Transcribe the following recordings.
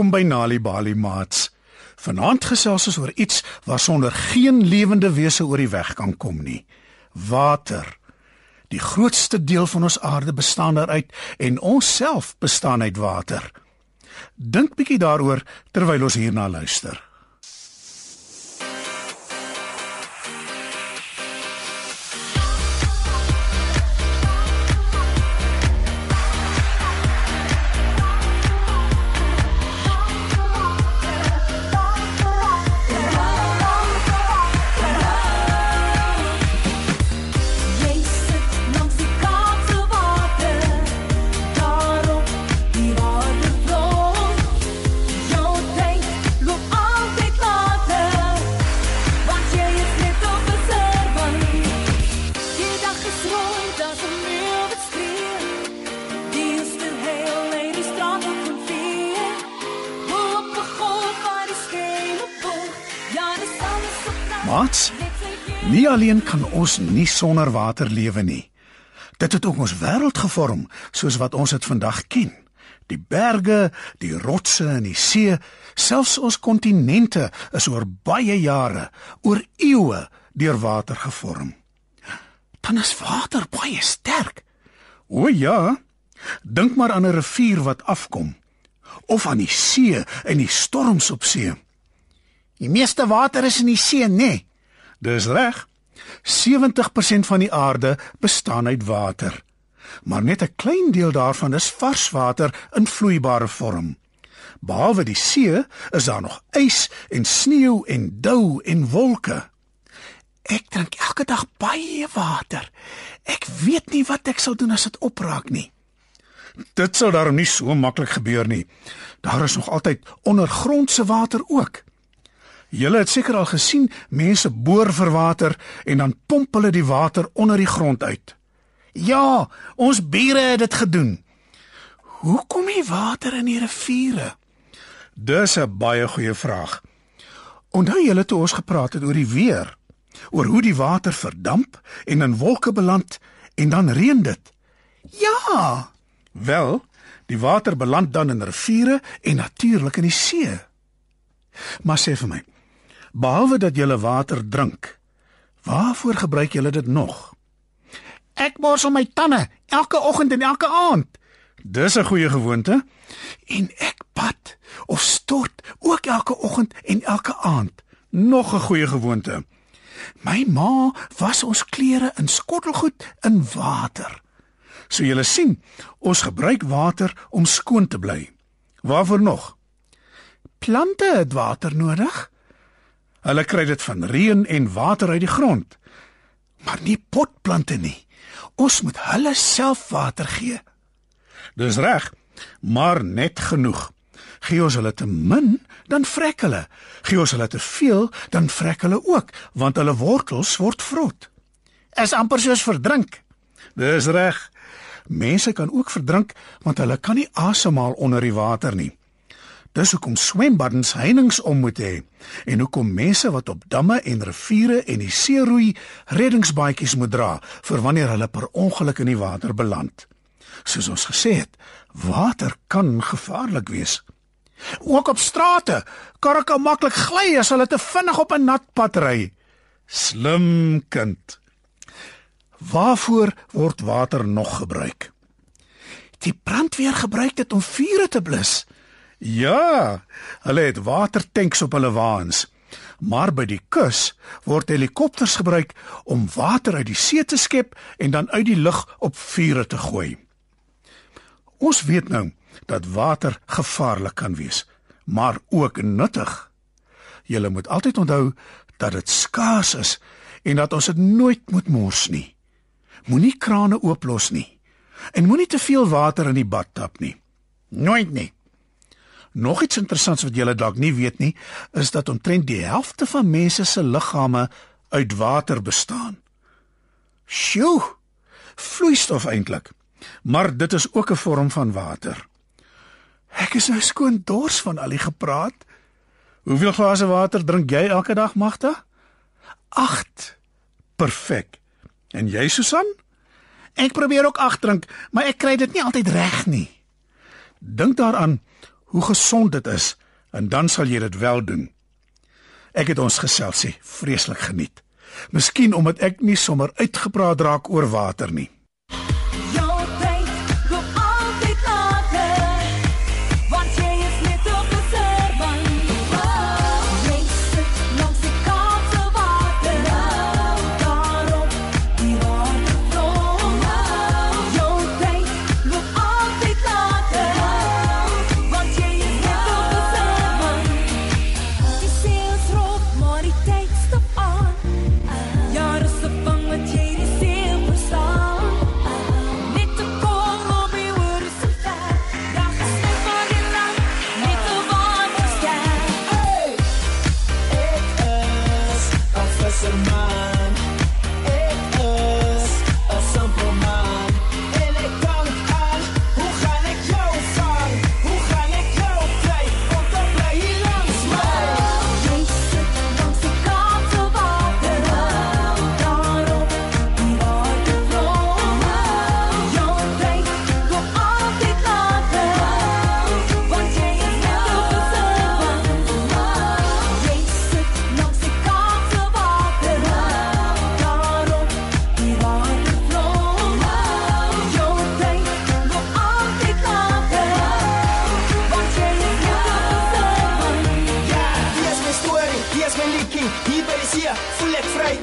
Welkom by Nali Bali Mats. Vanaand gesels ons oor iets waarsonder geen lewende wese oor die weg kan kom nie. Water. Die grootste deel van ons aarde bestaan daaruit en ons self bestaan uit water. Dink bietjie daaroor terwyl ons hierna luister. Mats, Nie alleen kan ons nie sonder water lewe nie. Dit het ook ons wêreld gevorm soos wat ons dit vandag ken. Die berge, die rotse en die see, selfs ons kontinente is oor baie jare, oor eeue deur water gevorm. Dan is water baie sterk. O ja, dink maar aan 'n rivier wat afkom of aan die see en die storms op see. Die meeste water is in die see, nê? Nee. Dis reg. 70% van die aarde bestaan uit water. Maar net 'n klein deel daarvan is varswater in vloeibare vorm. Behalwe die see, is daar nog ys en sneeu en dou en wolke. Ek drink elke dag baie water. Ek weet nie wat ek sal doen as dit opraak nie. Dit sal daarom nie so maklik gebeur nie. Daar is nog altyd ondergrondse water ook. Julle het seker al gesien mense boor vir water en dan pomp hulle die water onder die grond uit. Ja, ons bure het dit gedoen. Hoe kom die water in die riviere? Dis 'n baie goeie vraag. Onthou julle toe ons gepraat het oor die weer, oor hoe die water verdamp en in wolke beland en dan reën dit? Ja. Wel, die water beland dan in riviere en natuurlik in die see. Maar sê vir my, behalwe dat jy water drink, waarvoor gebruik jy dit nog? Ek borsel my tande elke oggend en elke aand. Dis 'n goeie gewoonte. En ek bad of stort ook elke oggend en elke aand. Nog 'n goeie gewoonte. My ma was ons klere in skottelgoed in water. So julle sien, ons gebruik water om skoon te bly. Waarvoor nog? Plante het water nodig. Hulle kry dit van reën en water uit die grond. Maar nie potplante nie. Ons moet hulle self water gee. Dis reg, maar net genoeg. Gee ons hulle te min, dan vrek hulle. Gee ons hulle te veel, dan vrek hulle ook, want hulle wortels word vrot. Is amper soos verdrink. Dis reg. Mense kan ook verdrink want hulle kan nie asemhaal onder die water nie. Dis hoekom swembaddens heininge om moet hê en hoekom mense wat op damme en riviere en die see roei reddingsbaadjies moet dra vir wanneer hulle per ongeluk in die water beland. Soos ons gesê het, water kan gevaarlik wees. Ook op strate kan ek maklik gly as hulle te vinnig op 'n nat pad ry. Slim kind. Waarvoor word water nog gebruik? Die brandweer gebruik dit om vure te blus. Ja, hulle het watertanks op hulle waans. Maar by die kus word helikopters gebruik om water uit die see te skep en dan uit die lug op vure te gooi. Ons weet nou dat water gevaarlik kan wees, maar ook nuttig. Jy moet altyd onthou dat dit skaars is en dat ons dit nooit moet mors nie. Moenie krane ooplos nie en moenie te veel water in die bad tap nie. Nooit nie. Nog iets interessants wat julle dalk nie weet nie, is dat omtrent die helfte van mense se liggame uit water bestaan. Sjoe! Vloeistof eintlik. Maar dit is ook 'n vorm van water. Ek is nou skoon dors van al die gepraat. Hoeveel glase water drink jy elke dag, Magda? 8. Perfek. En jy, Susan? Ek probeer ook 8 drink, maar ek kry dit nie altyd reg nie. Dink daaraan hoe gesond dit is en dan sal jy dit wel doen. Ek het ons geselsie vreeslik geniet. Miskien omdat ek nie sommer uitgepraat raak oor water nie. Hier is mijn liedje. Hier bij de zee voel ik vrij.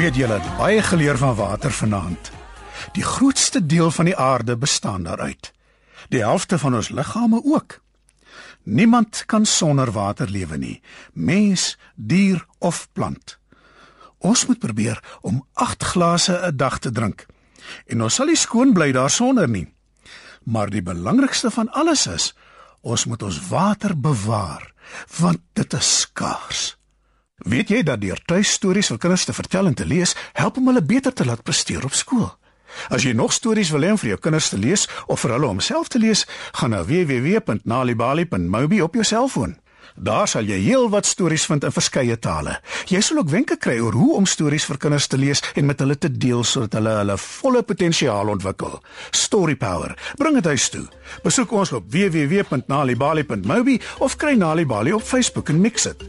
Weet julle het baie geleer van water vanaand. Die grootste deel van die aarde bestaan daaruit. Die helfte van ons liggame ook. Niemand kan sonder water lewe nie, mens, dier of plant. Ons moet probeer om 8 glase 'n dag te drink. En ons sal nie skoon bly daarsonder nie. Maar die belangrikste van alles is, ons moet ons water bewaar, want dit is skaars. Weet jy dat deur tuistories vir kinders te vertel en te lees, help om hulle beter te laat presteer op skool? As jy nog stories wil hê om vir jou kinders te lees of vir hulle om self te lees, gaan na www.nalibali.mobi op jou selfoon. Daar sal jy heelwat stories vind in verskeie tale. Jy sal ook wenke kry oor hoe om stories vir kinders te lees en met hulle te deel sodat hulle hulle volle potensiaal ontwikkel. Story Power. Bring dit huis toe. Besoek ons op www.nalibali.mobi of kry Nalibali op Facebook en mix dit.